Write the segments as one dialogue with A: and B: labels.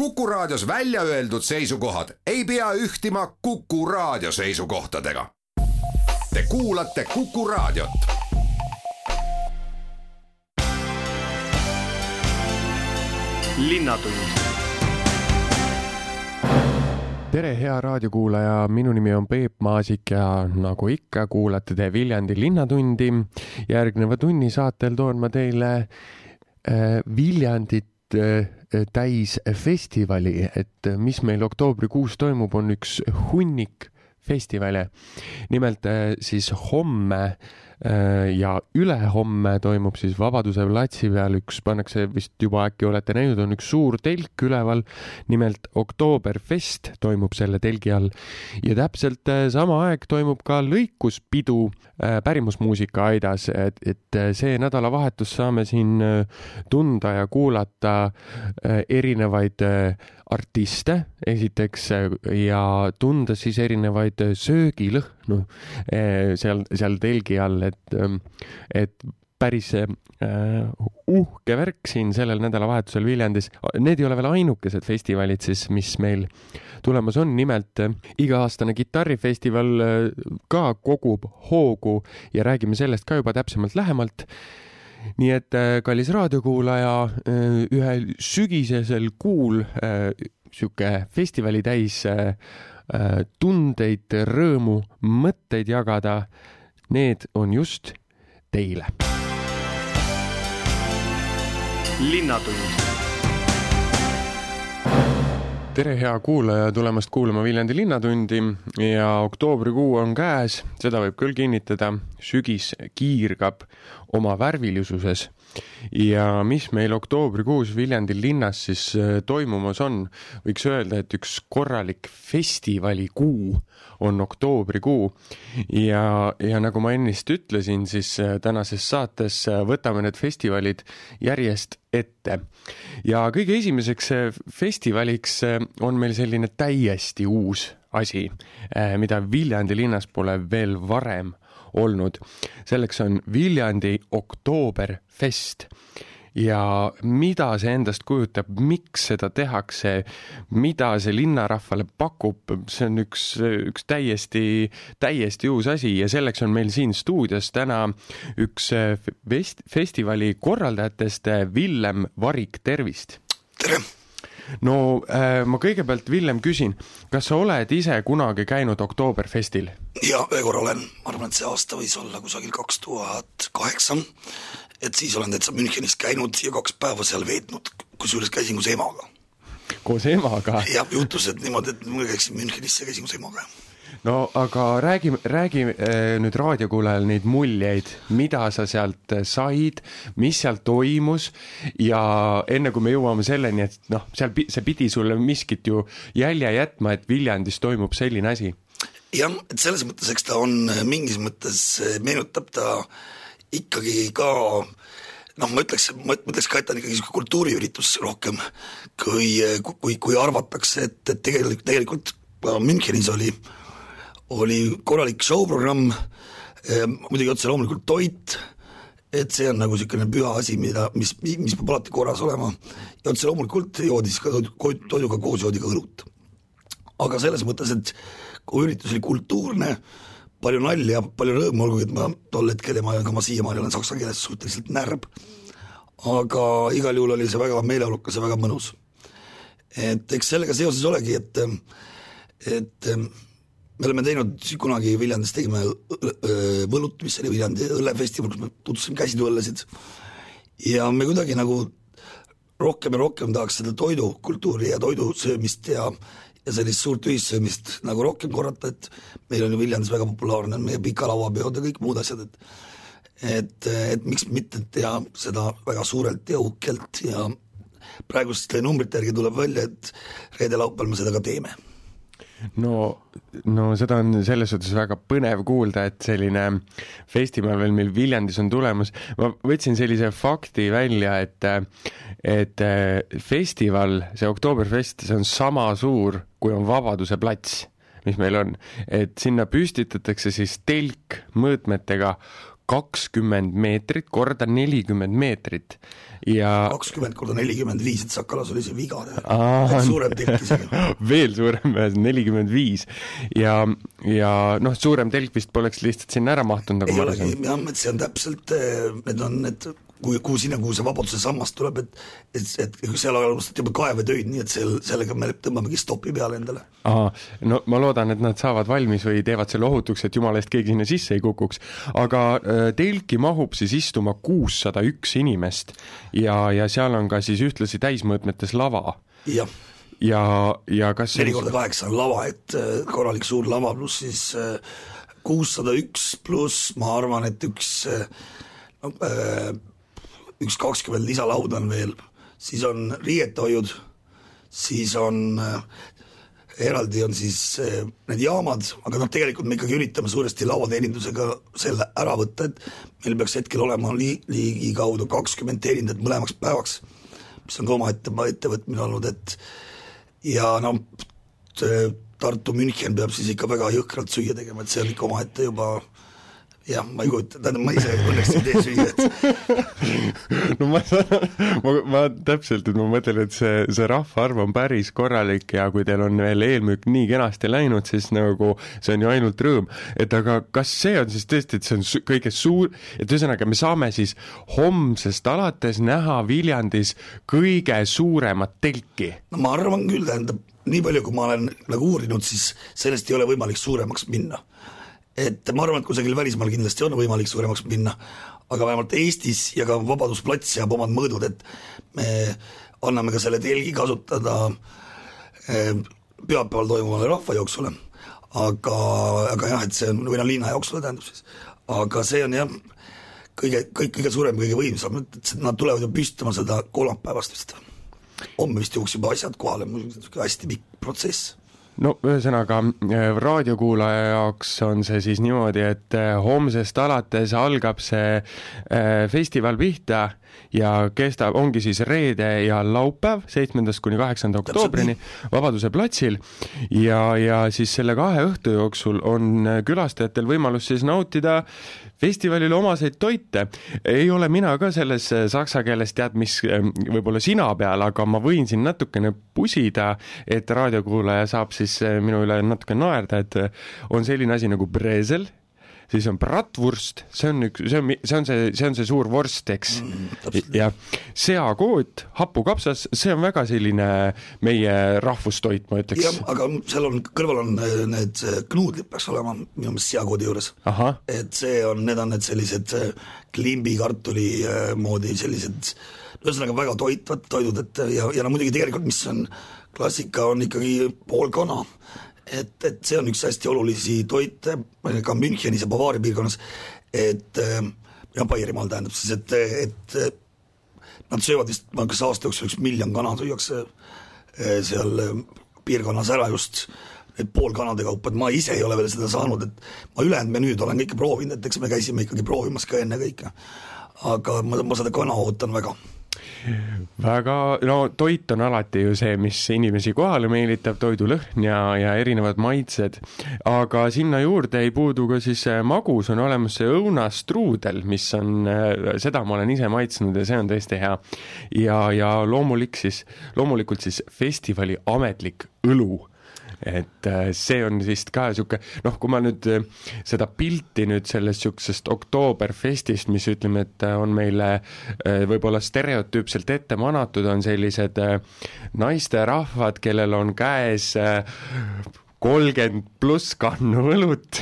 A: Kuku Raadios välja öeldud seisukohad ei pea ühtima Kuku Raadio seisukohtadega. Te kuulate Kuku Raadiot.
B: tere, hea raadiokuulaja, minu nimi on Peep Maasik ja nagu ikka, kuulate te Viljandi Linnatundi. järgneva tunni saatel toon ma teile äh, Viljandit äh, täis festivali, et mis meil oktoobrikuus toimub, on üks hunnik festivale. nimelt äh, siis homme ja ülehomme toimub siis Vabaduse platsi peal üks, pannakse vist juba äkki olete näinud, on üks suur telk üleval. nimelt Oktoberfest toimub selle telgi all ja täpselt äh, sama aeg toimub ka lõikuspidu pärimusmuusika aidas, et, et see nädalavahetus saame siin tunda ja kuulata erinevaid artiste esiteks ja tunda siis erinevaid söögilõhnu eh, seal, seal telgi all, et, et päris äh, uhke värk siin sellel nädalavahetusel Viljandis. Need ei ole veel ainukesed festivalid siis, mis meil tulemas on, nimelt äh, iga-aastane kitarrifestival äh, ka kogub hoogu ja räägime sellest ka juba täpsemalt lähemalt nii et äh, kallis raadiokuulaja, äh, ühel sügisesel kuul äh, sihuke festivali täis tundeid, rõõmu, mõtteid jagada, need on just teile. linnatund tere, hea kuulaja, tulemast kuulama Viljandi Linnatundi ja oktoobrikuu on käes, seda võib küll kinnitada, sügis kiirgab oma värvilisuses. ja mis meil oktoobrikuus Viljandi linnas siis äh, toimumas on, võiks öelda, et üks korralik festivalikuu on oktoobrikuu ja, ja nagu ma ennist ütlesin, siis äh, tänases saates äh, võtame need festivalid järjest ette. ja kõige esimeseks festivaliks on meil selline täiesti uus asi, mida Viljandi linnas pole veel varem olnud. selleks on Viljandi Oktooberfest ja mida see endast kujutab, miks seda tehakse, mida see linnarahvale pakub, see on üks, üks täiesti, täiesti uus asi ja selleks on meil siin stuudios täna üks fest-, festivali korraldajatest, Villem Varik, tervist!
C: tere!
B: no äh, ma kõigepealt, Villem, küsin, kas sa oled ise kunagi käinud Oktoberfestil?
C: jaa, ühe korra olen, ma arvan, et see aasta võis olla kusagil kaks tuhat kaheksa, et siis olen täitsa Münchenis käinud ja kaks päeva seal veetnud, kusjuures käisin koos emaga.
B: koos emaga?
C: jah, juhtus, et niimoodi, et ma käiksin Münchenis ja käisin koos emaga
B: no aga räägi, räägi äh, nüüd raadiokuulajal neid muljeid, mida sa sealt äh, said, mis seal toimus ja enne kui me jõuame selleni, et noh, seal see pidi sulle miskit ju jälje jätma, et Viljandis toimub selline asi.
C: jah, et selles mõttes, eks ta on äh, mingis mõttes, meenutab ta ikkagi ka noh, ma ütleks, ma ütleks ka, et ta on ikkagi niisugune kultuuriüritus rohkem, kui, kui, kui arvatakse, et, et tegelikult, tegelikult Münchenis oli oli korralik show-programm, ehm, muidugi otse loomulikult toit, et see on nagu niisugune püha asi, mida, mis, mis peab alati korras olema, ja otse loomulikult joodi siis ka toiduga koos joodi ka õlut. aga selles mõttes, et kui üritus oli kultuurne, palju nalja, palju rõõmu, olgugi et ma tol hetkel ja ma, ka ma siiamaani olen saksa keeles suhteliselt närb, aga igal juhul oli see väga meeleolukas ja väga mõnus. et eks sellega seoses olegi, et, et me oleme teinud kunagi Viljandis tegime Võlut, mis oli Viljandi õllefestival, kus me tutvustasime käsitööõllesid ja me kuidagi nagu rohkem ja rohkem tahaks seda toidukultuuri ja toidu söömist ja ja sellist suurt ühissöömist nagu rohkem korrata, et meil on ju Viljandis väga populaarne on meie pikalauapeod ja kõik muud asjad, et et, et miks mitte teha seda väga suurelt ja uhkelt ja praeguste numbrite järgi tuleb välja, et reede-laupäeval me seda ka teeme
B: no, no seda on selles suhtes väga põnev kuulda, et selline festival veel meil Viljandis on tulemas. ma võtsin sellise fakti välja, et, et festival, see Oktoberfest, see on sama suur, kui on Vabaduse plats, mis meil on, et sinna püstitatakse siis telk mõõtmetega kakskümmend meetrit korda nelikümmend meetrit ja
C: kakskümmend korda nelikümmend viis, et Sakalas oli see viga suurem telk isegi.
B: veel suurem, nelikümmend viis ja, ja noh, suurem telk vist poleks lihtsalt sinna ära mahtunud, nagu ma aru saan.
C: jah, et see on täpselt, eh, need on need kuhu, kuhu sinna, kuhu see Vabaduse sammas tuleb, et et, et seal alustati juba kaevetöid, nii et seal, sellega me tõmbamegi stopi peale endale.
B: ahah, no ma loodan, et nad saavad valmis või teevad selle ohutuks, et jumala eest keegi sinna sisse ei kukuks. aga äh, telki mahub siis istuma kuussada üks inimest ja, ja seal on ka siis ühtlasi täismõõtmetes lava.
C: jah,
B: ja, ja kas
C: neli korda kaheksa on lava, et eh, korralik suur lava, pluss siis eh, kuussada üks pluss ma arvan, et üks no, üks kakskümmend lisalauda on veel, siis on riietehoiud, siis on äh, eraldi on siis äh, need jaamad, aga noh, tegelikult me ikkagi üritame suuresti lauateenindusega selle ära võtta, et meil peaks hetkel olema li-, ligikaudu kakskümmend teenindajat mõlemaks päevaks, mis on ka omaette ettevõtmine olnud, et ja noh, Tartu München peab siis ikka väga jõhkralt süüa tegema, et see on ikka omaette juba jah, ma ei kujuta, tähendab, ma ise õnneks ei tee süüa,
B: no ma saan, ma, ma täpselt, et ma mõtlen, et see, see rahvaarv on päris korralik ja kui teil on veel eelmüük nii kenasti läinud, siis nagu see on ju ainult rõõm. et aga kas see on siis tõesti, et see on kõige suur, et ühesõnaga me saame siis homsest alates näha Viljandis kõige suuremat telki?
C: no ma arvan küll, tähendab, nii palju, kui ma olen nagu uurinud, siis sellest ei ole võimalik suuremaks minna et ma arvan, et kusagil välismaal kindlasti on võimalik suuremaks minna, aga vähemalt Eestis ja ka Vabadusplats jääb omad mõõdud, et me anname ka selle telgi kasutada eh, pühapäeval toimuvale rahvajooksule, aga, aga jah, et see on, või noh, linnajooksule tähendab siis, aga see on jah, kõige, kõik, kõige suurem, kõige võimsam, et nad tulevad ju püstima seda kolmapäevast vist. homme vist jõuaks juba asjad kohale, hästi pikk protsess
B: no ühesõnaga raadiokuulaja jaoks on see siis niimoodi, et homsest alates algab see festival pihta ja kestab, ongi siis reede ja laupäev, seitsmendast kuni kaheksanda oktoobrini Vabaduse platsil ja, ja siis selle kahe õhtu jooksul on külastajatel võimalus siis nautida festivalile omaseid toite. ei ole mina ka selles saksa keeles tead mis võib-olla sina peal, aga ma võin siin natukene pusida, et raadiokuulaja saab siis minu üle natuke naerda, et on selline asi nagu brezel siis on bratwurst, see on üks, see on, see on see, see on see suur vorst, eks mm,. ja seakoot, hapukapsas, see on väga selline meie rahvustoit, ma ütleks.
C: jah, aga seal on, kõrval on äh, need knuudlid peaks olema minu meelest seakoodi juures. et see on, need on need sellised äh, klimbikartuli äh, moodi sellised ühesõnaga väga toitvad toidud, et ja, ja no muidugi tegelikult, mis on klassika, on ikkagi pool kana et, et see on üks hästi olulisi toite ka Münchenis ja Bavaaria piirkonnas, et ja Baierimaal tähendab siis, et, et nad söövad vist, ma kas aasta jooksul üks miljon kana süüakse eh, seal eh, piirkonnas ära just. Need poolkanade kaupa, et ma ise ei ole veel seda saanud, et ma ülejäänud menüüd olen kõike proovinud, et eks me käisime ikkagi proovimas ka enne kõike. aga ma, ma seda kana ootan väga
B: väga, no toit on alati ju see, mis inimesi kohale meelitab, toidulõhn ja, ja erinevad maitsed, aga sinna juurde ei puudu ka siis magus, on olemas see õunastruudel, mis on, seda ma olen ise maitsnud ja see on tõesti hea. ja, ja loomulik siis, loomulikult siis festivali ametlik õlu et äh, see on vist ka niisugune, noh, kui ma nüüd äh, seda pilti nüüd sellest niisugusest Oktoberfestist, mis ütleme, et äh, on meile võib-olla stereotüüpselt ette manatud, on sellised naisterahvad, kellel on käes kolmkümmend pluss kannu õlut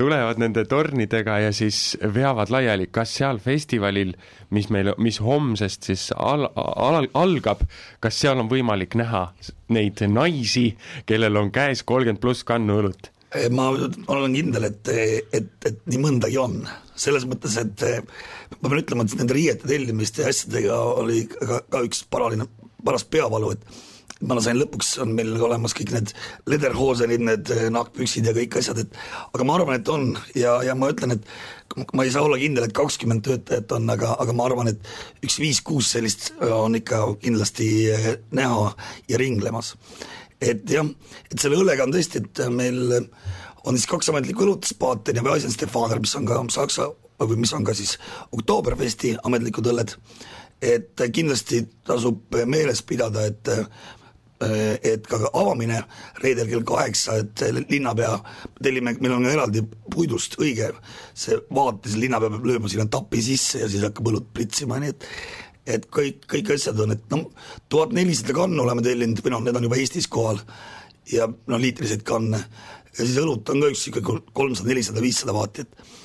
B: tulevad nende tornidega ja siis veavad laiali, kas seal festivalil, mis meil, mis homsest siis al-, al-, algab, kas seal on võimalik näha neid naisi, kellel on käes kolmkümmend pluss kannu õlut?
C: ma olen kindel, et, et, et nii mõndagi on, selles mõttes, et ma pean ütlema, et nende riiete tellimiste ja asjadega oli ka, ka üks paraline, paras peavalu, et ma sain lõpuks, on meil olemas kõik need lederhoosenid, need eh, nahkpüksid ja kõik asjad, et aga ma arvan, et on ja, ja ma ütlen, et ma ei saa olla kindel, et kakskümmend töötajat on, aga, aga ma arvan, et üks viis-kuus sellist on ikka kindlasti eh, näha ja ringlemas. et jah, et selle õllega on tõesti, et meil on siis kaks ametlikku õlut, Spaten ja Weisenstefaner, mis on ka saksa või mis on ka siis Oktoberfesti ametlikud õlled, et kindlasti tasub meeles pidada, et et ka avamine reedel kell kaheksa, et linnapea, tellime, meil on eraldi puidust õige. See vaat, siis linnapea peab lööma sinna tapi sisse ja siis hakkab õlut pritsima, nii et et kõik, kõik asjad on, et noh, tuhat nelisada kannu oleme tellinud või noh, need on juba Eestis kohal ja no liitriseid kanne. Ja siis õlut on ka üks niisugune kolmsada, nelisada, viissada vaati, et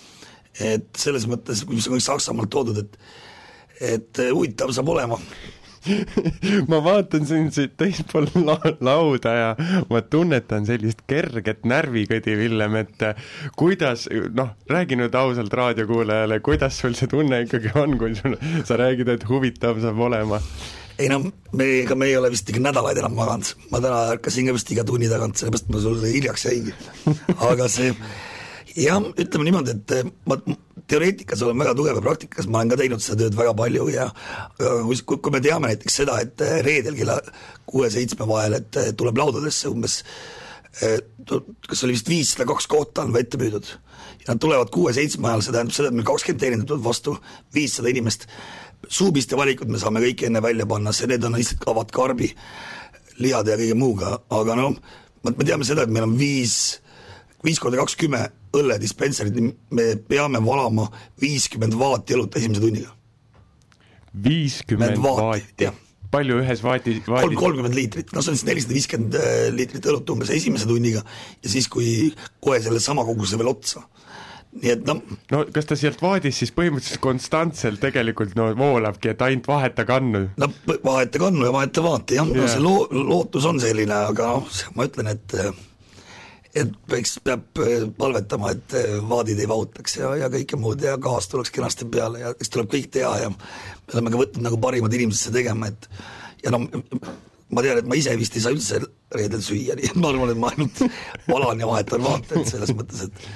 C: et selles mõttes, mis on kõik Saksamaalt toodud, et et huvitav saab olema
B: ma vaatan sind siit teispool la lauda ja ma tunnetan sellist kerget närvikõdi, Villem, et kuidas, noh, räägi nüüd ausalt raadiokuulajale, kuidas sul see tunne ikkagi on, kui sul, sa räägid, et huvitav saab olema?
C: ei no me, ega me ei ole vist ikka nädalaid enam maganud, ma täna ärkasin ka vist iga tunni tagant, sellepärast ma sulle hiljaks jäingi. aga see jah, ütleme niimoodi, et ma teoreetikas olen väga tugev ja praktikas ma olen ka teinud seda tööd väga palju ja kui, kui me teame näiteks seda, et reedel kella kuue-seitsme vahel, et tuleb laudadesse umbes kas oli vist viissada kaks kohta on ette müüdud. Ja nad tulevad kuue-seitsme ajal, see tähendab seda, et meil kakskümmend teenindajat tuleb vastu, viissada inimest, suupiste valikud me saame kõik enne välja panna, see, need on lihtsalt kavad karbi, lihade ja kõige muuga, aga noh, me teame seda, et meil on viis, viis korda kakskümmend õlledispenserid, me peame valama viiskümmend vaati õlut esimese tunniga.
B: viiskümmend vaati? palju ühes vaati,
C: vaadis? kolmkümmend liitrit, no see on siis nelisada viiskümmend äh, liitrit õlut umbes esimese tunniga ja siis, kui kohe selle sama koguse veel otsa nii et noh.
B: no kas ta sealt vaadist siis põhimõtteliselt konstantselt tegelikult no voolabki, et ainult vaheta kannu?
C: no vaheta kannu ja vaheta vaati jah yeah., no see loo-, lootus on selline, aga noh, ma ütlen, et äh, et eks peab äh, palvetama, et äh, vaadid ei vahutaks ja, ja kõike muud ja gaas tuleks kenasti peale ja eks tuleb kõik teha ja me oleme ka võtnud nagu parimad inimesed seda tegema, et ja noh, ma tean, et ma ise vist ei saa üldse reedel süüa, nii et ma arvan, et ma ainult valan ja vahetan vaateid selles mõttes, et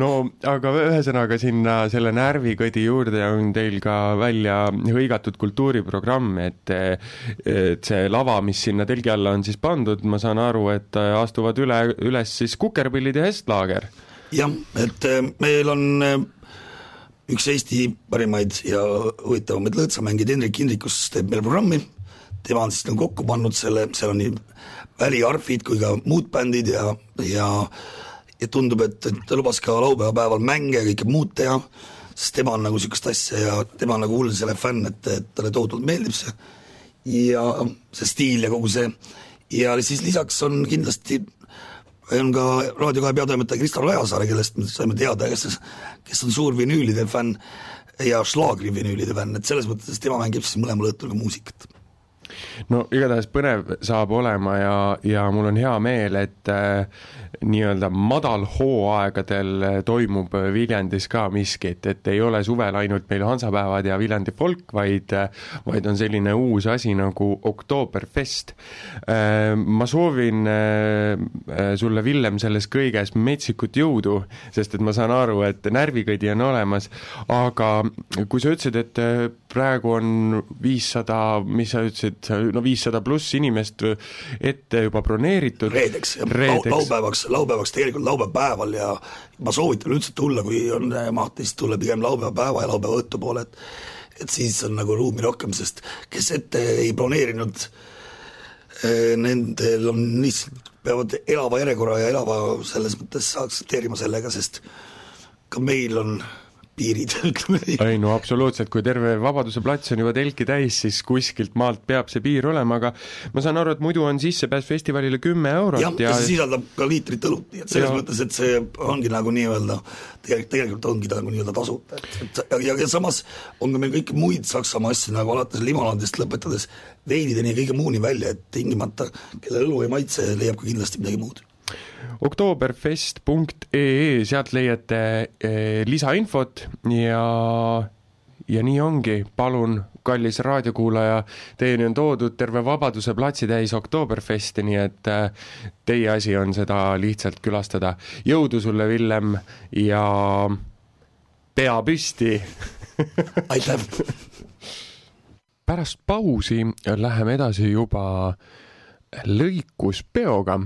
B: no aga ühesõnaga sinna selle närvikõdi juurde on teil ka välja hõigatud kultuuriprogramm, et et see lava, mis sinna telgi alla on siis pandud, ma saan aru, et astuvad üle, üles siis Kukerpillid ja Estlaager.
C: jah, et eh, meil on eh, üks Eesti parimaid ja huvitavamaid lõõtsamängijaid, Hendrik Hindrikus teeb meil programmi, tema on siis nagu kokku pannud selle, seal on nii väliarfid kui ka muud bändid ja, ja ja tundub, et, et ta lubas ka laupäeva päeval mänge ja kõike muud teha, sest tema on nagu niisugust asja ja tema on nagu hull selle fänn, et, et talle tohutult meeldib see. Ja see stiil ja kogu see, ja siis lisaks on kindlasti on ka Raadio kahe peatoimetaja Kristar Rajasaare, kellest me saime teada, kes, kes on suur vinüülide fänn ja šlaagri vinüülide fänn, et selles mõttes tema mängib siis mõlemal õhtul ka muusikat
B: no igatahes põnev saab olema ja, ja mul on hea meel, et äh, nii-öelda madalhooaegadel toimub Viljandis ka miskit, et ei ole suvel ainult meil Hansapäevad ja Viljandi folk, vaid, vaid on selline uus asi nagu Oktoberfest. ma soovin sulle, Villem, selles kõiges metsikut jõudu, sest et ma saan aru, et närvikõdi on olemas, aga kui sa ütlesid, et praegu on viissada, mis sa ütlesid, no viissada pluss inimest ette juba broneeritud.
C: reedeks, laupäevaks laupäevaks tegelikult laupäevapäeval ja ma soovitan üldse tulla, kui on maht, siis tulla pigem laupäeva päeva ja laupäeva õhtupoole, et et siis on nagu ruumi rohkem, sest kes ette ei broneerinud, eh, nendel on lihtsalt, peavad elava järjekorra ja elava selles mõttes aktsepteerima sellega, sest ka meil on piirid, ütleme nii.
B: ei no absoluutselt, kui terve Vabaduse plats on juba telki täis, siis kuskilt maalt peab see piir olema, aga ma saan aru, et muidu on sissepääs festivalile kümme eurot
C: ja, ja see sisaldab ka liitrit õlut, nii et selles ja. mõttes, et see ongi nagu nii-öelda, tegelikult, tegelikult ongi ta nagu nii-öelda tasuta, et, et ja, ja, ja samas on ka meil kõiki muid Saksamaa asju, nagu alates limonaadist lõpetades veinideni ja kõige muuni välja, et tingimata, kellel õlu ei maitse, leiab ka kindlasti midagi muud
B: oktooberfest.ee, sealt leiate eh, lisainfot ja, ja nii ongi, palun, kallis raadiokuulaja, teieni on toodud terve Vabaduse platsi täis Oktoberfesti, nii et eh, teie asi on seda lihtsalt külastada. jõudu sulle, Villem, ja pea püsti
C: aitäh!
B: pärast pausi läheme edasi juba lõikuspeoga.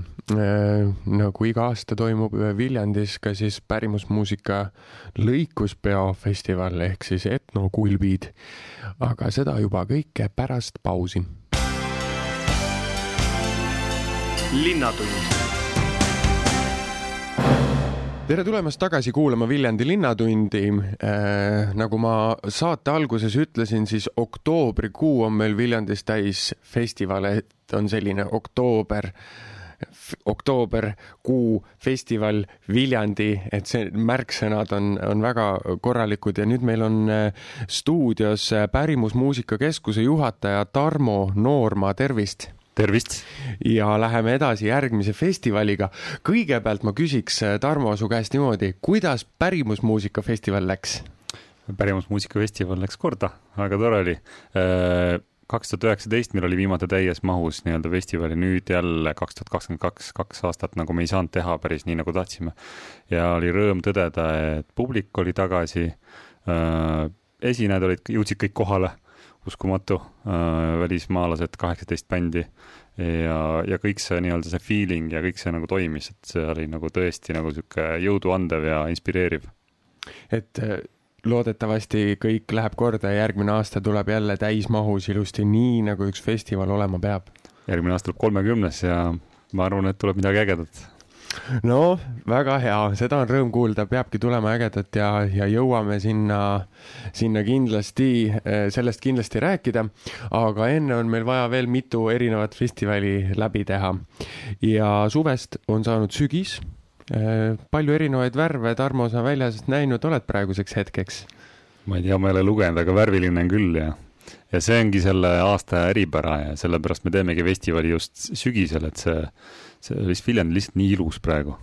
B: nagu iga aasta toimub Viljandis ka siis pärimusmuusika lõikuspeo festival ehk siis etnokulbid. aga seda juba kõike pärast pausi. linnatund tere tulemast tagasi kuulama Viljandi Linnatundi äh,. nagu ma saate alguses ütlesin, siis oktoobrikuu on meil Viljandis täis festivale, et on selline oktoober oktooberkuu festival Viljandi, et see märksõnad on, on väga korralikud ja nüüd meil on äh, stuudios äh, Pärimusmuusika Keskuse juhataja Tarmo Noorma, tervist
D: tervist!
B: ja läheme edasi järgmise festivaliga. kõigepealt ma küsiks, äh, Tarmo, su käest niimoodi, kuidas pärimusmuusikafestival läks?
D: pärimusmuusikafestival läks korda, väga tore oli. Äh, kaks tuhat üheksateist meil oli viimati täies mahus nii-öelda festivali, nüüd jälle kaks tuhat kakskümmend kaks, kaks aastat nagu me ei saanud teha päris nii, nagu tahtsime. ja oli rõõm tõdeda, et publik oli tagasi, äh, esinejad olid, jõudsid kõik kohale uskumatu äh,, välismaalased, kaheksateist bändi ja, ja kõik see nii-öelda see feeling ja kõik see nagu toimis, et see oli nagu tõesti nagu sihuke jõuduandev ja inspireeriv.
B: et äh, loodetavasti kõik läheb korda ja järgmine aasta tuleb jälle täismahus ilusti, nii nagu üks festival olema peab.
D: järgmine aasta tuleb kolmekümnes ja ma arvan, et tuleb midagi ägedat
B: no väga hea, seda on rõõm kuulda, peabki tulema ägedat ja, ja jõuame sinna, sinna kindlasti, eh, sellest kindlasti rääkida. aga enne on meil vaja veel mitu erinevat festivali läbi teha. ja suvest on saanud sügis. Eh, palju erinevaid värve, Tarmo, sa väljas näinud oled praeguseks hetkeks?
D: ma ei tea, ma ei ole lugenud, aga värviline on küll ja ja see ongi selle aasta eripära ja sellepärast me teemegi festivali just sügisel, et see see vist Viljandi lihtsalt nii ilus praegu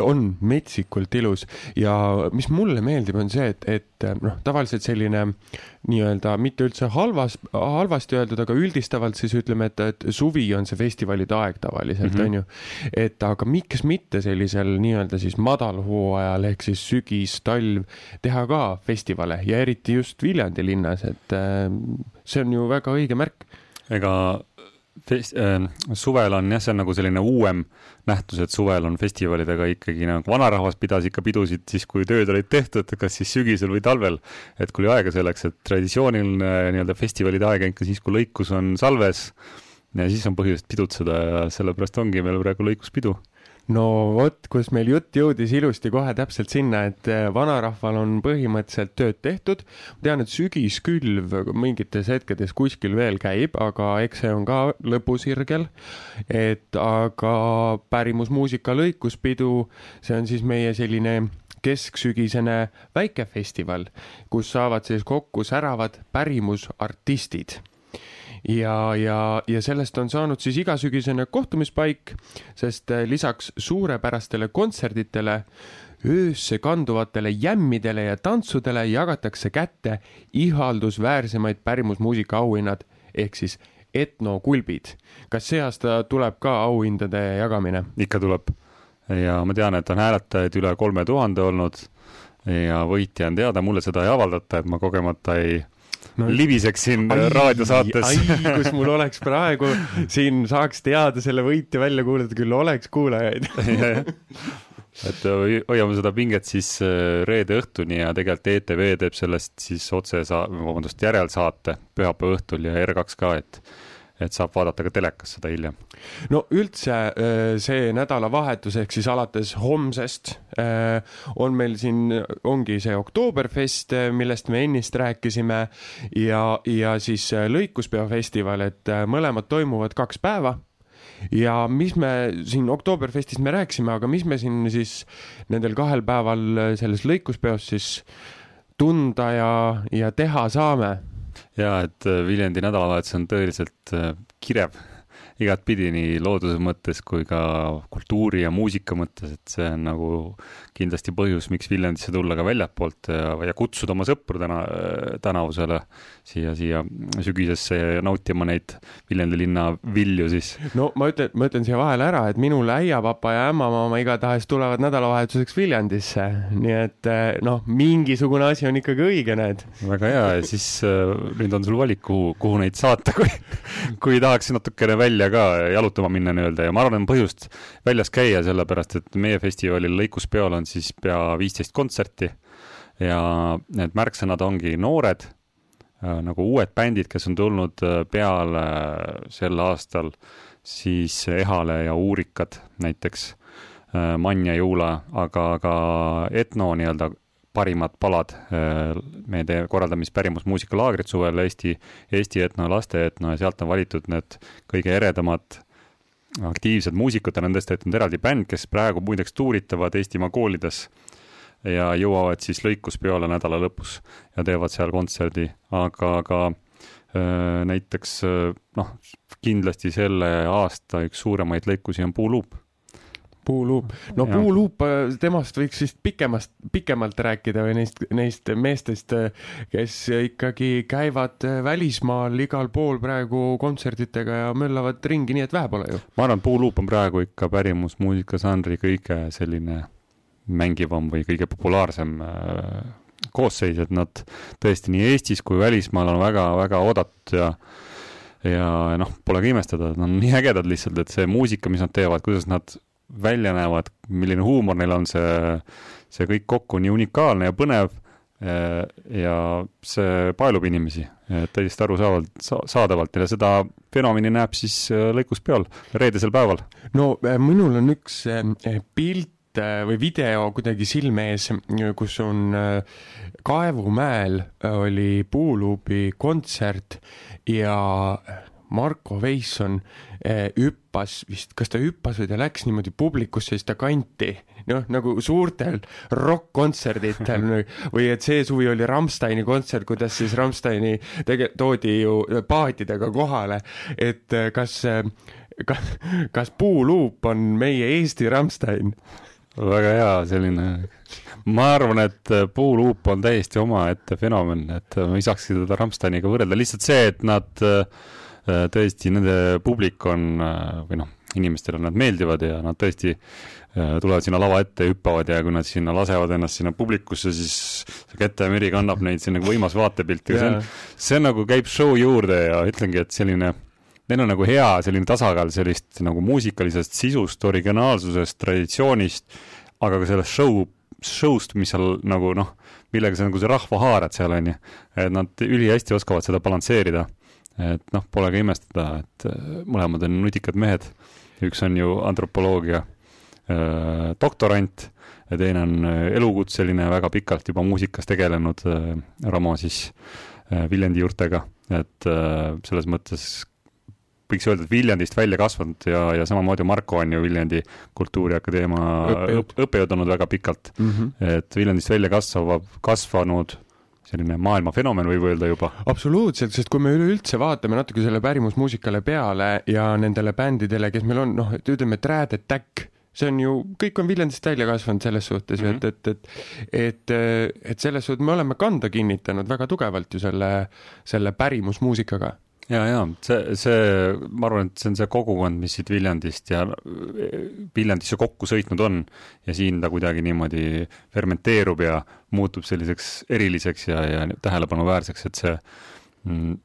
B: on metsikult ilus ja mis mulle meeldib, on see, et, et noh, tavaliselt selline nii-öelda mitte üldse halvas, halvasti öeldud, aga üldistavalt siis ütleme, et, et suvi on see festivalide aeg tavaliselt mm, -hmm. on ju. et aga miks mitte sellisel nii-öelda siis madalhooajal ehk siis sügis, talv teha ka festivale ja eriti just Viljandi linnas, et äh, see on ju väga õige märk.
D: ega suvel on jah, see on nagu selline uuem nähtus, et suvel on festivalidega ikkagi nagu vanarahvas pidas ikka pidusid siis, kui tööd olid tehtud, kas siis sügisel või talvel. et kui oli aega selleks, et traditsiooniline nii-öelda festivalide aeg on ikka siis, kui lõikus on salves ja siis on põhjust pidutseda ja sellepärast ongi meil praegu lõikuspidu
B: no vot, kus meil jutt jõudis ilusti kohe täpselt sinna, et eh, vanarahval on põhimõtteliselt tööd tehtud. ma tean, et sügiskülv mingites hetkedes kuskil veel käib, aga eks see on ka lõpusirgel. et aga pärimusmuusika lõikuspidu, see on siis meie selline kesksügisene väikefestival, kus saavad siis kokku säravad pärimusartistid ja, ja, ja sellest on saanud siis igasügisene kohtumispaik, sest äh, lisaks suurepärastele kontserditele, öösse kanduvatele jämmidele ja tantsudele jagatakse kätte ihaldusväärsemaid pärimusmuusika auhinnad ehk siis etnokulbid. kas see aasta tuleb ka auhindade jagamine?
D: ikka tuleb ja ma tean, et on hääletajaid üle kolme tuhande olnud ja võitja on teada, mulle seda ei avaldata, et ma kogemata ei no, libiseksin raadiosaates.
B: ai, kus mul oleks praegu siin saaks teada selle võitja välja kuulutada, küll oleks kuulajaid.
D: Et hoiame seda pinget siis äh, reede õhtuni ja tegelikult ETV teeb sellest siis otse sa-, vabandust, järelsaate pühapäeva õhtul ja R2 ka, et et saab vaadata ka telekas seda hiljem.
B: no üldse äh, see nädalavahetus ehk siis alates homsest äh, on meil siin, ongi see Oktoberfest, äh, millest me ennist rääkisime ja, ja siis lõikuspeo festival, et mõlemad toimuvad kaks päeva ja mis me siin Oktoberfestist me rääkisime, aga mis me siin siis nendel kahel päeval selles lõikuspeos siis tunda ja, ja teha saame
D: ja et äh, Viljandi nädalavahetus on tõeliselt äh, kirev igatpidi nii looduse mõttes kui ka kultuuri ja muusika mõttes, et see on nagu kindlasti põhjus, miks Viljandisse tulla ka väljapoolt ja, ja kutsuda oma sõpru täna, tänavusele siia, siia sügisesse ja nautima neid Viljandi linna vilju siis.
B: no ma ütlen, ma ütlen siia vahele ära, et minul äiapapa ja ämmamaama igatahes tulevad nädalavahetuseks Viljandisse, nii et noh, mingisugune asi on ikkagi õige, näed.
D: väga hea ja siis äh, nüüd on sul valik, kuhu, kuhu neid saata, kui, kui tahaks natukene välja ka jalutama minna nii-öelda ja ma arvan, on põhjust väljas käia, sellepärast et meie festivalil lõikuspeol on siis pea viisteist kontserti ja need märksõnad ongi noored, nagu uued bändid, kes on tulnud peale sel aastal, siis Ehale ja Uurikad näiteks Äh, Manja Juula, aga ka etno nii-öelda parimad palad. Äh, me tee-, korraldame siis pärimusmuusikalaagrit suvel Eesti, Eesti etno, laste etno ja sealt on valitud need kõige eredamad aktiivsed muusikud, on nendest tehtud eraldi bänd, kes praegu muideks tuuritavad Eestimaa koolides ja jõuavad siis lõikuspeole nädala lõpus ja teevad seal kontserdi, aga ka äh, näiteks noh, kindlasti selle aasta üks suuremaid lõikusi on Puuluup
B: puuluup, no ja. puuluup, äh, temast võiks vist pikemast, pikemalt rääkida või neist, neist meestest, äh, kes ikkagi käivad äh, välismaal igal pool praegu kontsertidega ja möllavad ringi, nii et vähe pole ju.
D: ma arvan, puuluup on praegu ikka pärimusmuusika žanri kõige selline mängivam või kõige populaarsem koosseis, et nad tõesti nii Eestis kui välismaal on väga-väga oodatud ja ja noh, pole ka imestada, nad on nii ägedad lihtsalt, et see muusika, mis nad teevad, kuidas nad välja näevad, milline huumor neil on, see, see kõik kokku nii unikaalne ja põnev eh, ja see paelub inimesi täiesti arusaadavalt, saadavalt ja seda fenomeni näeb siis eh, lõikuspeol reedesel päeval.
B: no eh, minul on üks pilt või video kuidagi silme ees, kus on Kaevumäel oli Puuluubi kontsert ja Marko Veisson eh, hüppas vist, kas ta hüppas või ta läks niimoodi publikusse, siis ta kanti, noh, nagu suurtel rokk-kontserditel või et see suvi oli Rammsteini kontsert, kuidas siis Rammsteini tege-, toodi ju paatidega kohale, et eh, kas, eh, kas, kas Puuluup on meie Eesti Rammstein?
D: väga hea selline, ma arvan, et Puuluup on täiesti omaette fenomen, et ma ei saaks seda Rammsteiniga võrrelda, lihtsalt see, et nad Äh, tõesti nende publik on äh, või noh, inimestele nad meeldivad ja nad tõesti äh, tulevad sinna lava ette, hüppavad ja kui nad sinna lasevad ennast sinna publikusse, siis see Kätemeri kannab neid siin nagu võimas vaatepilt ja see on, see on nagu käib show juurde ja ütlengi, et selline neil on nagu hea selline tasakaal sellist nagu muusikalisest sisust, originaalsusest, traditsioonist, aga ka sellest show, show'st, mis seal nagu noh, millega sa nagu see rahva haarad seal, on ju. et nad ülihästi oskavad seda balansseerida et noh, pole ka imestada, et äh, mõlemad on nutikad mehed. üks on ju antropoloogia äh, doktorant ja teine on äh, elukutseline, väga pikalt juba muusikas tegelenud Ramo siis Viljandi juurtega, et selles mõttes võiks öelda, et Viljandist välja kasvanud ja, ja samamoodi Marko on ju Viljandi Kultuuriakadeemia õppejõud olnud väga pikalt mm. -hmm. et Viljandist välja kasvav, kasvanud selline maailmafenomen, võib öelda juba.
B: absoluutselt, sest kui me üleüldse vaatame natuke selle pärimusmuusikale peale ja nendele bändidele, kes meil on, noh, et ütleme, et Rad Attack, see on ju, kõik on Viljandist välja kasvanud selles suhtes mm, -hmm. et, et, et, et, et selles suhtes me oleme kanda kinnitanud väga tugevalt ju selle, selle pärimusmuusikaga
D: ja, ja see, see, ma arvan, et see on see kogukond, mis siit Viljandist ja Viljandisse kokku sõitnud on ja siin ta kuidagi niimoodi fermenteerub ja muutub selliseks eriliseks ja, ja tähelepanuväärseks, et see mm,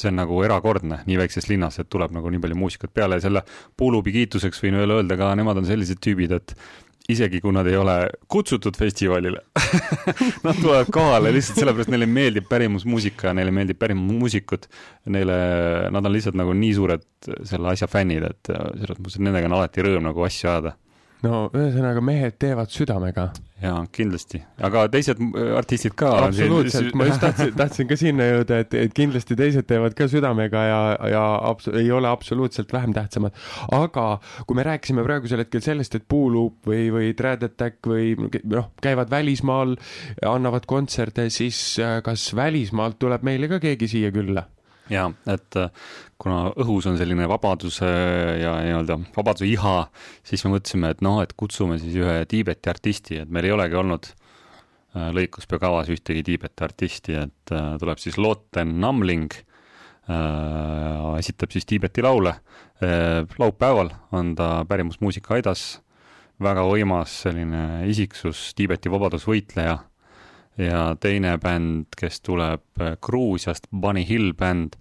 D: see on nagu erakordne nii väikses linnas, et tuleb nagu nii palju muusikat peale. Ja selle Puulubi kiituseks võin veel öelda ka, nemad on sellised tüübid, et isegi kui nad ei ole kutsutud festivalile Nad tulevad kohale lihtsalt sellepärast, neile meeldib pärimusmuusika, neile meeldib pärimusmuusikud. Neile, nad on lihtsalt nagu nii suured selle asja fännid, et selles mõttes, nendega on alati rõõm nagu asju ajada
B: no ühesõnaga, mehed teevad südamega.
D: Jaa, kindlasti, aga teised äh, artistid ka.
B: absoluutselt, ma just tahtsin, tahtsin ka sinna jõuda, et, et kindlasti teised teevad ka südamega ja, ja abs-, ei ole absoluutselt vähem tähtsamad. aga kui me rääkisime praegusel hetkel sellest, et Puuluup või, või Trad Attack või noh, käivad välismaal, annavad kontserte, siis äh, kas välismaalt tuleb meile ka keegi siia külla?
D: Jaa, et äh, kuna õhus on selline vabaduse ja nii-öelda vabaduse iha, siis me mõtlesime, et noh, et kutsume siis ühe Tiibeti artisti, et meil ei olegi olnud äh, lõikuspeo kavas ühtegi Tiibeti artisti, et äh, tuleb siis Lotten Namling äh,, esitab siis Tiibeti laule äh,. laupäeval on ta pärimusmuusika aidas, väga võimas selline isiksus, Tiibeti vabadusvõitleja ja teine bänd, kes tuleb äh, Gruusiast, Bunny Hill bänd.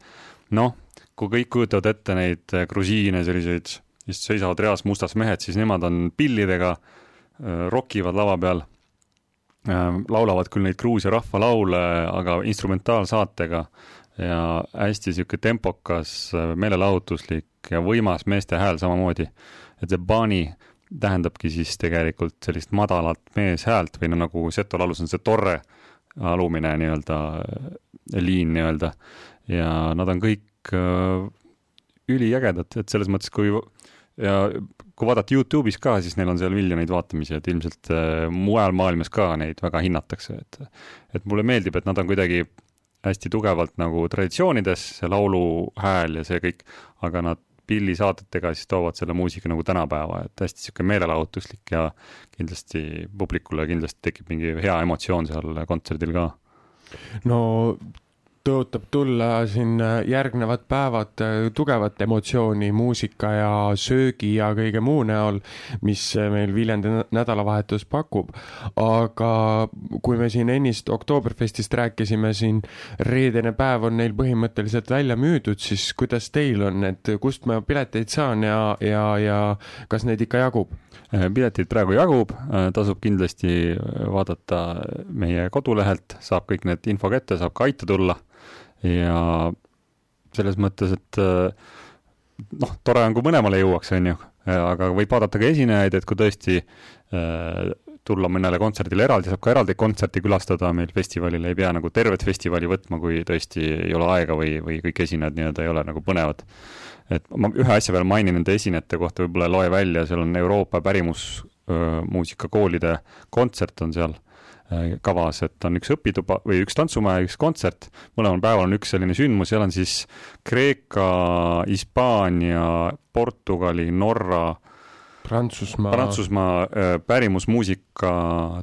D: noh, kui kõik kujutavad ette neid grusiine, selliseid, kes seisavad reas mustas mehed, siis nemad on pillidega, rokivad lava peal, laulavad küll neid Gruusia rahvalaule, aga instrumentaalsaatega ja hästi niisugune tempokas, meelelahutuslik ja võimas meeste hääl samamoodi. et see bani tähendabki siis tegelikult sellist madalat meeshäält või no nagu seto laulus on see torre alumine nii-öelda liin nii-öelda. Ja nad on kõik äh, üliägedad, et selles mõttes, kui ja kui vaadata Youtube'is ka, siis neil on seal miljoneid vaatamisi, et ilmselt äh, mujal maailmas ka neid väga hinnatakse, et et mulle meeldib, et nad on kuidagi hästi tugevalt nagu traditsioonides, see lauluhääl ja see kõik, aga nad pillisaadetega siis toovad selle muusika nagu tänapäeva, et hästi niisugune meelelahutuslik ja kindlasti publikule kindlasti tekib mingi hea emotsioon seal kontserdil ka.
B: No tõotab tulla siin äh, järgnevad päevad äh, tugevat emotsiooni muusika ja söögi ja kõige muu näol, mis äh, meil Viljandi nädalavahetus pakub. aga kui me siin ennist Oktoberfestist rääkisime, siin reedene päev on neil põhimõtteliselt välja müüdud, siis kuidas teil on, et kust ma pileteid saan ja, ja, ja kas neid ikka jagub?
D: pileteid praegu jagub, tasub kindlasti vaadata meie kodulehelt, saab kõik need info kätte, saab ka aita tulla ja selles mõttes, et äh, noh, tore on, kui mõlemale jõuaks, on ju, aga võib vaadata ka esinejaid, et kui tõesti äh, tulla mõnele kontserdile eraldi, saab ka eraldi kontserti külastada meil festivalil, ei pea nagu tervet festivali võtma, kui tõesti ei ole aega või, või kõik esinejad nii-öelda ei ole nagu põnevad. et ma ühe asja veel mainin nende esinejate kohta, võib-olla loe välja, seal on Euroopa pärimusmuusikakoolide kontsert on seal Äh, kavas, et on üks õpituba või üks tantsumaja, üks kontsert, mõlemal päeval on üks selline sündmus, seal on siis Kreeka, Hispaania, Portugali, Norra,
B: Prantsusmaa,
D: Prantsusmaa äh, pärimusmuusika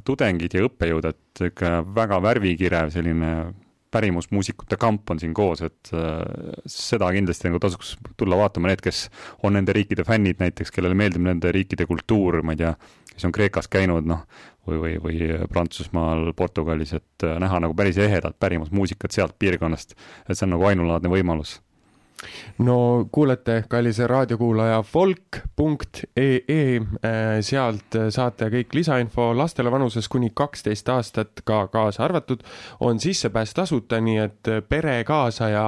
D: tudengid ja õppejõud, et ikka väga värvikirev selline pärimusmuusikute kamp on siin koos, et äh, seda kindlasti nagu tasuks tulla vaatama, need, kes on nende riikide fännid näiteks, kellele meeldib nende riikide kultuur, ma ei tea, kes on Kreekas käinud, noh, või, või, või Prantsusmaal, Portugalis, et äh, näha nagu päris ehedat pärimusmuusikat sealt piirkonnast. et see on nagu ainulaadne võimalus.
B: No kuulete, kallis raadiokuulaja, folk.ee, äh, sealt saate kõik lisainfo lastele vanuses kuni kaksteist aastat ka kaasa arvatud, on sissepääs tasuta, nii et pere kaasa ja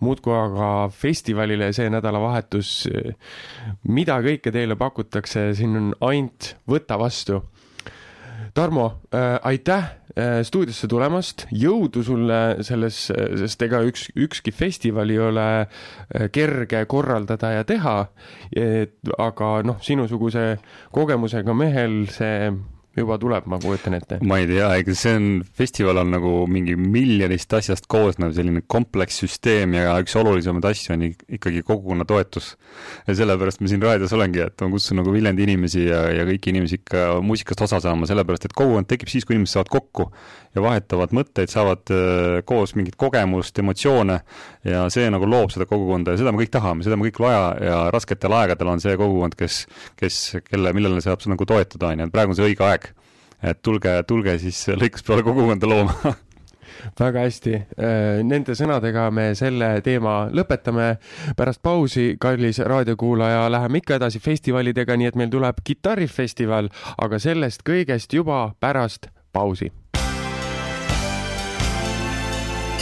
B: muudkui aga festivalile see nädalavahetus, mida kõike teile pakutakse, siin on ainult võta vastu Tarmo äh,, aitäh äh, stuudiosse tulemast, jõudu sulle selles, sest ega üks, ükski festival ei ole äh, kerge korraldada ja teha. aga noh, sinusuguse kogemusega mehel see juba tuleb, ma kujutan ette.
D: ma ei tea, ega see on, festival on nagu mingi miljonist asjast koosnev selline komplekssüsteem ja üks olulisemaid asju on ikkagi kogukonna toetus. ja sellepärast ma siin raadios olengi, et ma kutsun nagu Viljandi inimesi ja, ja kõiki inimesi ikka muusikast osa saama, sellepärast et kogukond tekib siis, kui inimesed saavad kokku ja vahetavad mõtteid, saavad äh, koos mingit kogemust, emotsioone ja see nagu loob seda kogukonda ja seda me kõik tahame, seda me kõik vaja ja rasketel aegadel on see kogukond, kes, kes, kelle, millele saab nagu toetuda, on ju, et praegu on see õige aeg et tulge, tulge siis lõikuspeale kogukonda looma
B: väga hästi, äh, nende sõnadega me selle teema lõpetame. pärast pausi, kallis raadiokuulaja, läheme ikka edasi festivalidega, nii et meil tuleb kitarrifestival, aga sellest kõigest juba pärast pausi.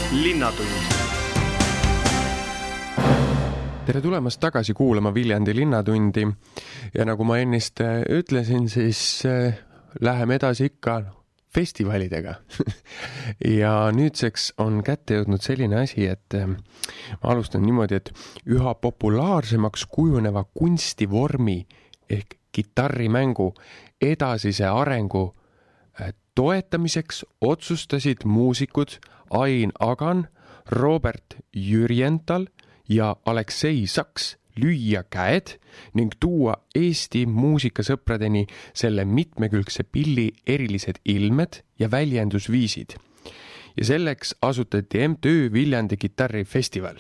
B: linnatund tere tulemast tagasi kuulama Viljandi Linnatundi ja nagu ma ennist ütlesin, siis äh, läheme edasi ikka festivalidega. Ja nüüdseks on kätte jõudnud selline asi, et eh, ma alustan niimoodi, et üha populaarsemaks kujuneva kunstivormi ehk kitarrimängu edasise arengu eh, toetamiseks otsustasid muusikud Ain Agan, Robert Jürjental ja Aleksei Saks lüüa käed ning tuua Eesti muusikasõpradeni selle mitmekülgse pilli erilised ilmed ja väljendusviisid. ja selleks asutati MTÜ Viljandi kitarrifestival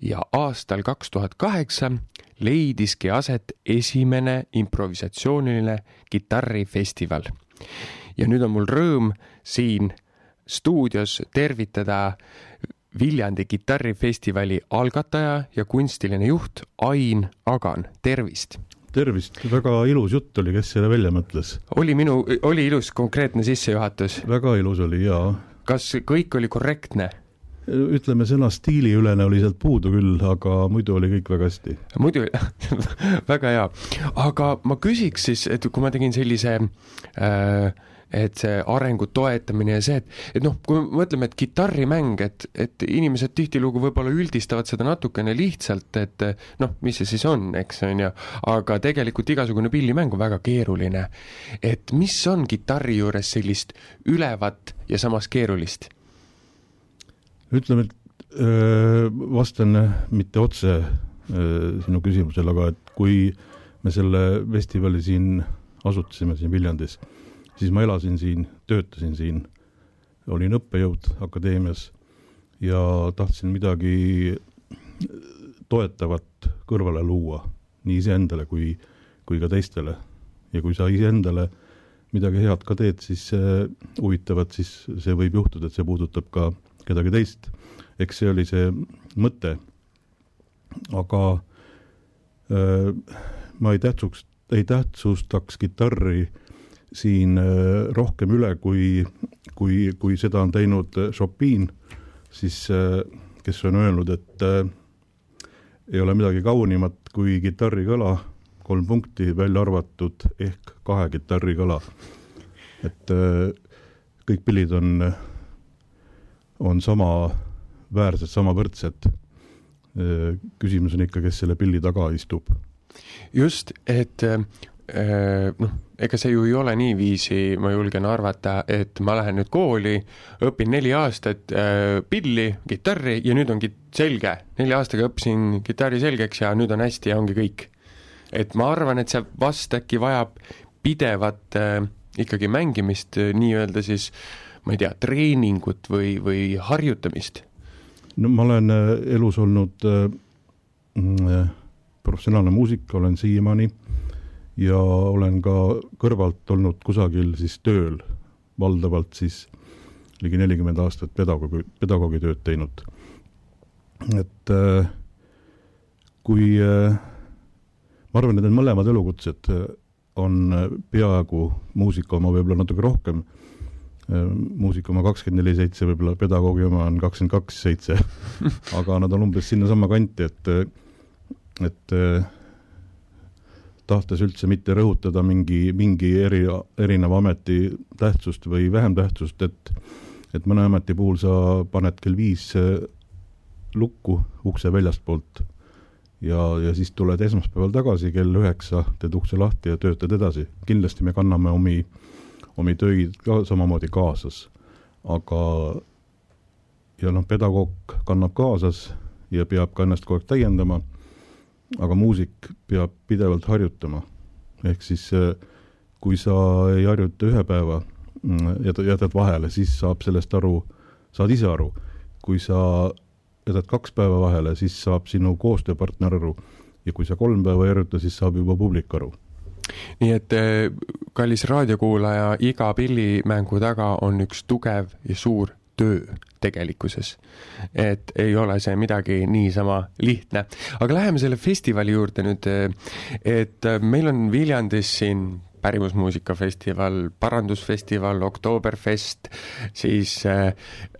B: ja aastal kaks tuhat kaheksa leidiski aset esimene improvisatsiooniline kitarrifestival. ja nüüd on mul rõõm siin stuudios tervitada Viljandi kitarrifestivali algataja ja kunstiline juht Ain Agan, tervist!
E: tervist, väga ilus jutt oli, kes selle välja mõtles?
B: oli minu, oli ilus konkreetne sissejuhatus?
E: väga ilus oli jaa.
B: kas kõik oli korrektne?
E: Ütleme, sõna stiiliülene oli sealt puudu küll, aga muidu oli kõik väga hästi.
B: muidu väga hea, aga ma küsiks siis, et kui ma tegin sellise äh, et see arengu toetamine ja see, et, et noh, kui me mõtleme, et kitarrimäng, et, et inimesed tihtilugu võib-olla üldistavad seda natukene lihtsalt, et noh, mis see siis on, eks on ju, aga tegelikult igasugune pillimäng on väga keeruline. et mis on kitarri juures sellist ülevat ja samas keerulist?
E: Ütleme, et öö, vastan mitte otse öö, sinu küsimusele, aga et kui me selle festivali siin asutasime siin Viljandis, siis ma elasin siin, töötasin siin, olin õppejõud akadeemias ja tahtsin midagi toetavat kõrvale luua nii iseendale kui, kui ka teistele. ja kui sa iseendale midagi head ka teed, siis huvitavat, siis see võib juhtuda, et see puudutab ka kedagi teist. eks see oli see mõte. aga öö, ma ei tähtsuks, ei tähtsustaks kitarri siin öö, rohkem üle, kui, kui, kui seda on teinud Chopin, siis öö, kes on öelnud, et öö, ei ole midagi kaunimat kui kitarrikõla, kolm punkti välja arvatud ehk kahe kitarrikõla. et kõik pillid on on samaväärsed, samavõrdsed. küsimus on ikka, kes selle pilli taga istub.
B: just, et noh, ega see ju ei ole niiviisi, ma julgen arvata, et ma lähen nüüd kooli, õpin neli aastat äh, pilli, kitarri ja nüüd on kit-, selge, nelja aastaga õppisin kitarri selgeks ja nüüd on hästi ja ongi kõik. et ma arvan, et see vast äkki vajab pidevat äh, ikkagi mängimist äh, nii-öelda siis äh, ma ei tea, treeningut või, või harjutamist?
E: no ma olen äh, elus olnud äh, mm, äh, professionaalne muusik, olen siiamaani ja olen ka kõrvalt olnud kusagil siis tööl, valdavalt siis ligi nelikümmend aastat pedagoogi, pedagoogi tööd teinud. et äh, kui äh, ma arvan, et need mõlemad elukutsed on peaaegu muusika oma võib-olla natuke rohkem Muusika oma kakskümmend neli seitse, võib-olla pedagoogi oma on kakskümmend kaks seitse. aga nad on umbes sinnasamma kanti, et, et äh, tahtes üldse mitte rõhutada mingi, mingi eri, erineva ameti tähtsust või vähem tähtsust, et et mõne ameti puhul sa paned kell viis äh, lukku ukse väljastpoolt ja, ja siis tuled esmaspäeval tagasi kell üheksa, teed ukse lahti ja töötad edasi. kindlasti me kanname omi äh, omi töid ka samamoodi kaasas. aga ja noh, pedagoog kannab kaasas ja peab ka ennast kogu aeg täiendama, aga muusik peab pidevalt harjutama. ehk siis äh, kui sa ei harjuta ühe päeva mm, ja jätad vahele, siis saab sellest aru, saad ise aru. kui sa jätad kaks päeva vahele, siis saab sinu koostööpartner aru ja kui sa kolm päeva ei harjuta, siis saab juba publik aru
B: nii et eh, kallis raadiokuulaja, iga pillimängu taga on üks tugev ja suur töö tegelikkuses. et ei ole see midagi niisama lihtne. aga läheme selle festivali juurde nüüd, eh, et meil on Viljandis siin pärimusmuusikafestival, parandusfestival, Oktoberfest, siis äh,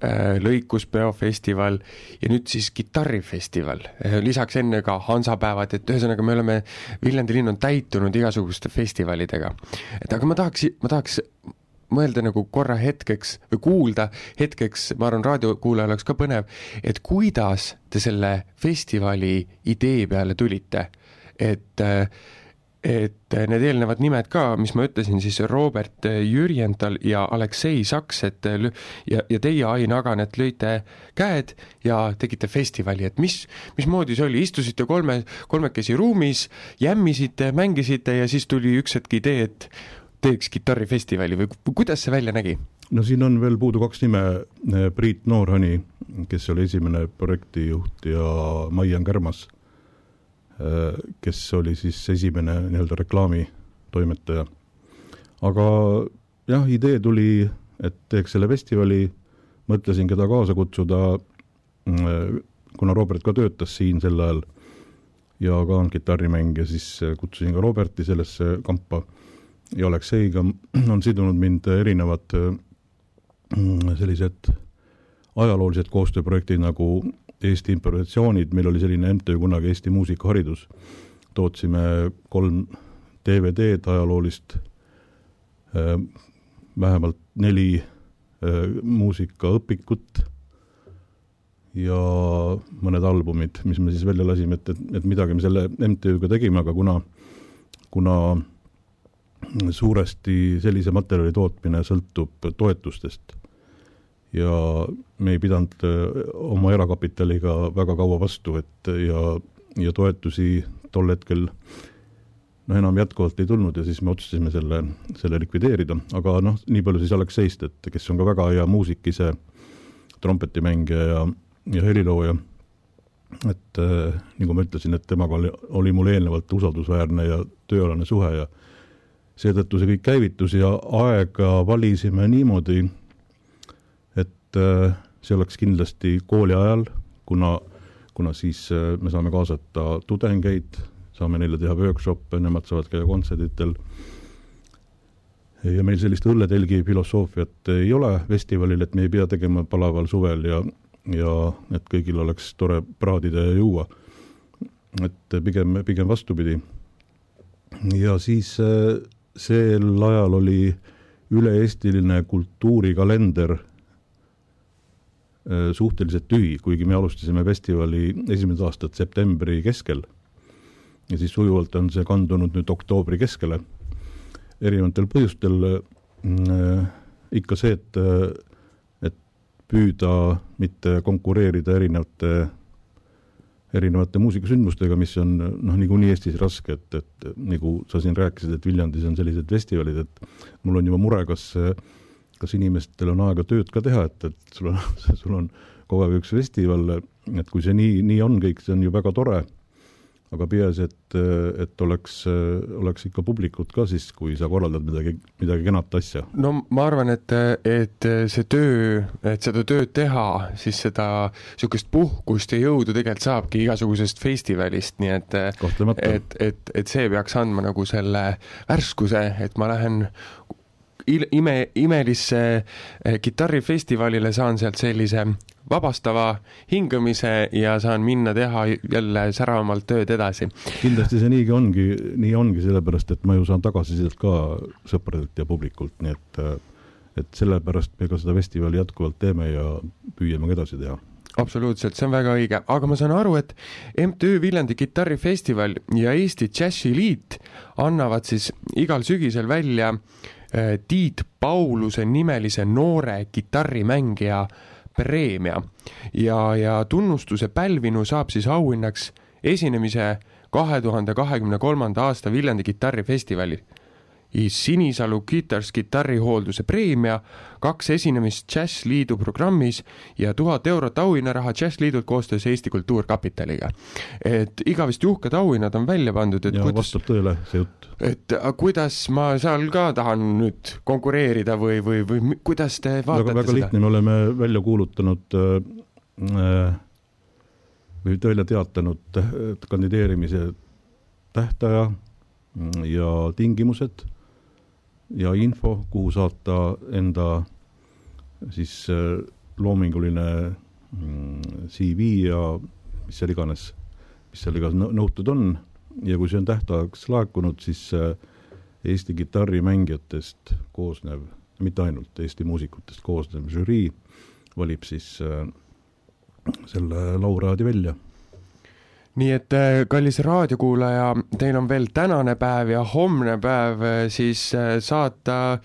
B: äh, lõikuspeofestival ja nüüd siis kitarrifestival. Äh, lisaks enne ka Hansapäevad, et ühesõnaga me oleme, Viljandi linn on täitunud igasuguste festivalidega. et aga ma tahaks, ma tahaks mõelda nagu korra hetkeks või kuulda hetkeks, ma arvan, raadiokuulajal oleks ka põnev, et kuidas te selle festivali idee peale tulite, et äh, et need eelnevad nimed ka, mis ma ütlesin, siis Robert Jürjental ja Aleksei Saks, et ja, ja teie, Ain Agan, et lõite käed ja tegite festivali, et mis, mismoodi see oli, istusite kolme, kolmekesi ruumis, jämmisite, mängisite ja siis tuli üks hetk idee, et teeks kitarrifestivali või kuidas see välja nägi?
E: no siin on veel puudu kaks nime, Priit Noorhani, kes oli esimene projektijuht ja Maian Kärmas kes oli siis esimene nii-öelda reklaamitoimetaja. aga jah, idee tuli, et teeks selle festivali, mõtlesin, keda kaasa kutsuda. kuna Robert ka töötas siin sel ajal ja ka on kitarrimängija, siis kutsusin ka Roberti sellesse kampa ja Alekseiga on sidunud mind erinevad sellised ajaloolised koostööprojektid nagu Eesti improvisatsioonid, meil oli selline MTÜ kunagi Eesti Muusikaharidus, tootsime kolm DVD-d ajaloolist, vähemalt neli muusikaõpikut ja mõned albumid, mis me siis välja lasime, et, et, et midagi me selle MTÜ-ga tegime, aga kuna, kuna suuresti sellise materjali tootmine sõltub toetustest ja me ei pidanud äh, oma erakapitaliga väga kaua vastu, et ja, ja toetusi tol hetkel noh, enam jätkuvalt ei tulnud ja siis me otsustasime selle, selle likvideerida, aga noh, nii palju siis Alekseist, et kes on ka väga hea muusik ise, trompetimängija ja ja helilooja, et äh, nagu ma ütlesin, et temaga oli, oli mul eelnevalt usaldusväärne ja tööalane suhe ja seetõttu see kõik käivitus ja aega valisime niimoodi, et äh, see oleks kindlasti kooli ajal, kuna, kuna siis äh, me saame kaasata tudengeid, saame neile teha workshop'e, nemad saavad käia kontserditel ja meil sellist õlletelgi filosoofiat ei ole festivalil, et me ei pea tegema palaval suvel ja ja et kõigil oleks tore praadida ja juua. et pigem, pigem vastupidi. ja siis äh, sel ajal oli üle-eestiline kultuurikalender suhteliselt tühi, kuigi me alustasime festivali esimesed aastad septembri keskel. ja siis sujuvalt on see kandunud nüüd oktoobri keskele. erinevatel põhjustel äh, ikka see, et püüda mitte konkureerida erinevate, erinevate muusikasündmustega, mis on noh, niikuinii Eestis raske, et, et nagu sa siin rääkisid, et Viljandis on sellised festivalid, et mul on juba mure, kas, kas inimestel on aega tööd ka teha, et, et sul on, sul on kogu aeg üks festival, et kui see nii, nii on kõik, see on ju väga tore aga peaasi, et, et oleks, oleks ikka publikut ka siis, kui sa korraldad midagi, midagi kenat asja.
B: no ma arvan, et, et see töö, et seda tööd teha, siis seda niisugust puhkust ja jõudu tegelikult saabki igasugusest festivalist, nii et et, et, et see peaks andma nagu selle värskuse, et ma lähen ime, imelisse kitarrifestivalile, saan sealt sellise vabastava hingamise ja saan minna teha jälle säravamalt tööd edasi.
E: kindlasti see niigi ongi, nii ongi, sellepärast et ma ju saan tagasisidet ka sõpradelt ja publikult, nii et et sellepärast me ka seda festivali jätkuvalt teeme ja püüame ka edasi teha
B: absoluutselt, see on väga õige, aga ma saan aru, et MTÜ Viljandi kitarrifestival ja Eesti Džässiliit annavad siis igal sügisel välja äh, Tiit Pauluse nimelise noore kitarrimängija äh, preemia. Ja, ja tunnustuse pälvinu saab siis auhinnaks esinemise kahe tuhande kahekümne kolmanda aasta Viljandi kitarrifestivalil Sinisalu Guitars kitarrihoolduse preemia, kaks esinemist Džässliidu programmis ja tuhat eurot auhinnaraha Džässliidult koostöös Eesti Kultuurkapitaliga. et igavesti uhked auhinnad on välja pandud, et
E: ja kuidas, vastab tõele see jutt.
B: et kuidas ma seal ka tahan nüüd konkureerida või, või, või kuidas te vaatate
E: väga, väga
B: seda?
E: lihtne, me oleme välja kuulutanud äh, või välja teatanud kandideerimise tähtaja ja tingimused ja info, kuhu saata enda siis äh, loominguline mm, CV ja mis seal iganes, mis seal igas nõutud on. Ja kui see on tähtajaks laekunud, siis äh, Eesti kitarrimängijatest koosnev, mitte ainult Eesti muusikutest koosnev žürii valib siis äh, selle laureaadi välja
B: nii et äh, kallis raadiokuulaja, teil on veel tänane päev ja homne päev äh, siis äh, saata,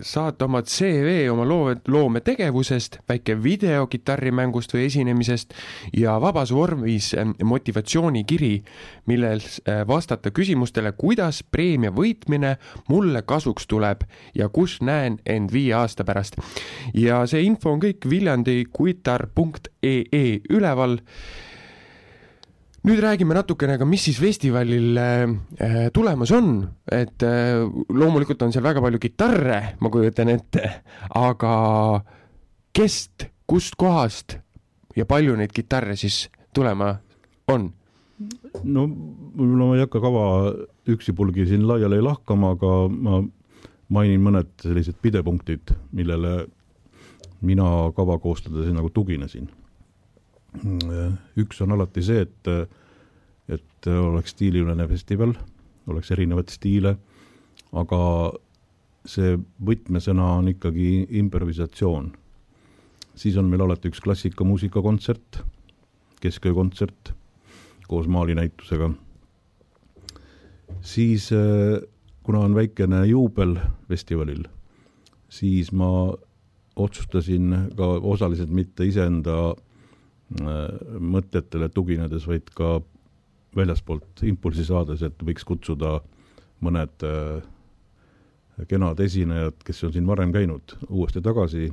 B: saata oma CV oma loo, loometegevusest, väike video kitarrimängust või esinemisest ja vabas vormis motivatsioonikiri, milles vastata küsimustele, kuidas preemia võitmine mulle kasuks tuleb ja kus näen end viie aasta pärast. ja see info on kõik viljandikuitar.ee üleval nüüd räägime natukene ka, mis siis festivalil äh, tulemas on, et äh, loomulikult on seal väga palju kitarre, ma kujutan ette, aga kest, kust kohast ja palju neid kitarre siis tulema on?
E: no võib-olla ma ei hakka kava üksipulgi siin laiali lahkama, aga ma mainin mõned sellised pidepunktid, millele mina kava koostades nagu tuginesin. Üks on alati see, et, et oleks stiiliülene festival, oleks erinevaid stiile, aga see võtmesõna on ikkagi improvisatsioon. siis on meil alati üks klassikamuusika kontsert, kesköökontsert koos maalinäitusega. siis kuna on väikene juubel festivalil, siis ma otsustasin ka osaliselt mitte iseenda äh, mõtetele tuginedes, vaid ka väljaspoolt impulsi saades, et võiks kutsuda mõned äh, kenad esinejad, kes on siin varem käinud, uuesti tagasi,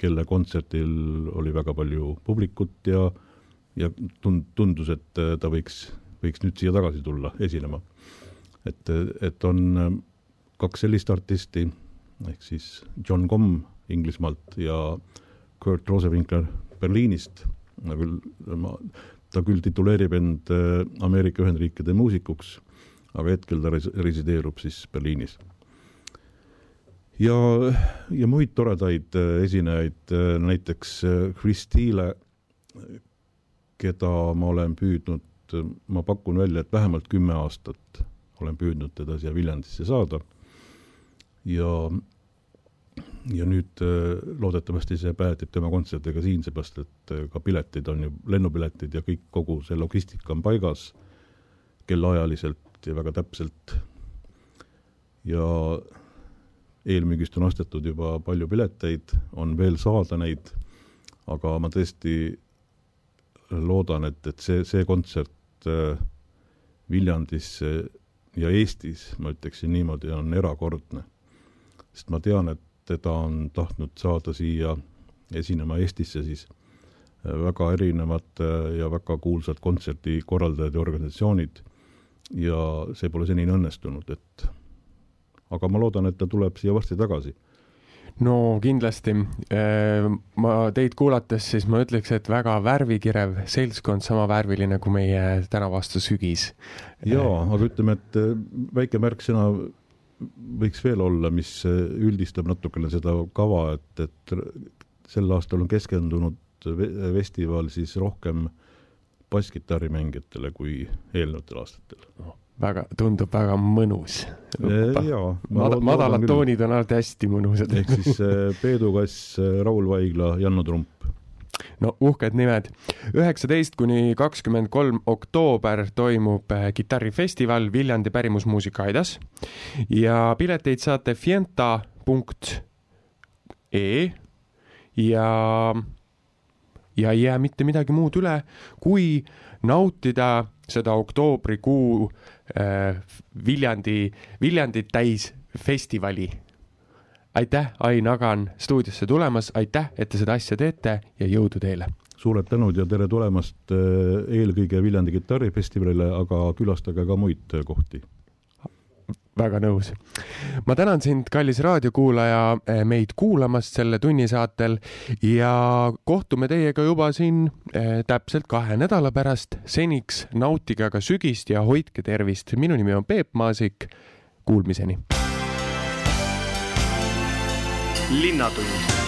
E: kelle kontserdil oli väga palju publikut ja, ja tund-, tundus, et äh, ta võiks, võiks nüüd siia tagasi tulla esinema. Et, et on äh, kaks sellist artisti, ehk siis John Comm Inglismaalt ja Kurt Rosewinkler Berliinist, küll ma, ta küll tituleerib end äh, Ameerika Ühendriikide muusikuks, aga hetkel ta res-, resideerub siis Berliinis. ja, ja muid toredaid äh, esinejaid, näiteks Chris Steele, keda ma olen püüdnud, ma pakun välja, et vähemalt kümme aastat olen püüdnud teda siia Viljandisse saada. ja, ja nüüd äh, loodetavasti see päädib tema kontsertidega siin, seepärast et äh, ka piletid on ju, lennupiletid ja kõik, kogu see logistika on paigas kellaajaliselt ja väga täpselt. ja eelmüügist on ostetud juba palju pileteid, on veel saada neid, aga ma tõesti loodan, et, et see, see kontsert äh, Viljandis ja Eestis, ma ütleksin niimoodi, on erakordne. sest ma tean, et teda on tahtnud saada siia esinema Eestisse siis äh, väga erinevad äh, ja väga kuulsad kontserdikorraldajad ja organisatsioonid ja see pole senini õnnestunud, et aga ma loodan, et ta tuleb siia varsti tagasi
B: no kindlasti. Äh, ma teid kuulates, siis ma ütleks, et väga värvikirev seltskond, sama värviline kui meie tänavu aasta sügis.
E: jaa, aga ütleme, et väike märksõna võiks veel olla, mis äh, üldistab natukene seda kava, et, et sel aastal on keskendunud festival siis rohkem basskitarrimängijatele kui eelnevatel aastatel
B: no väga, tundub väga mõnus.
E: jaa.
B: Mad madalad toonid on alati hästi mõnusad.
E: ehk siis äh, Peedu Kass, Raul Vaigla, Janno Trump.
B: No uhked nimed. üheksateist kuni kakskümmend kolm oktoober toimub äh, kitarrifestival Viljandi pärimusmuusika aidas ja pileteid saate fienta.ee ja ja ei jää mitte midagi muud üle, kui nautida seda oktoobrikuu äh, Viljandi, Viljandit täis festivali. Aitäh, Ain Agan stuudiosse tulemast, aitäh, et te seda asja teete ja jõudu teile!
E: suured tänud ja tere tulemast äh, eelkõige Viljandi kitarrifestivalile, aga külastage ka muid äh, kohti
B: väga nõus. ma tänan sind, kallis raadiokuulaja, eh, meid kuulamast selle tunni saatel ja kohtume teiega juba siin täpselt kahe nädala pärast. seniks nautige aga sügist ja hoidke tervist. minu nimi on Peep Maasik. Kuulmiseni. Linnatund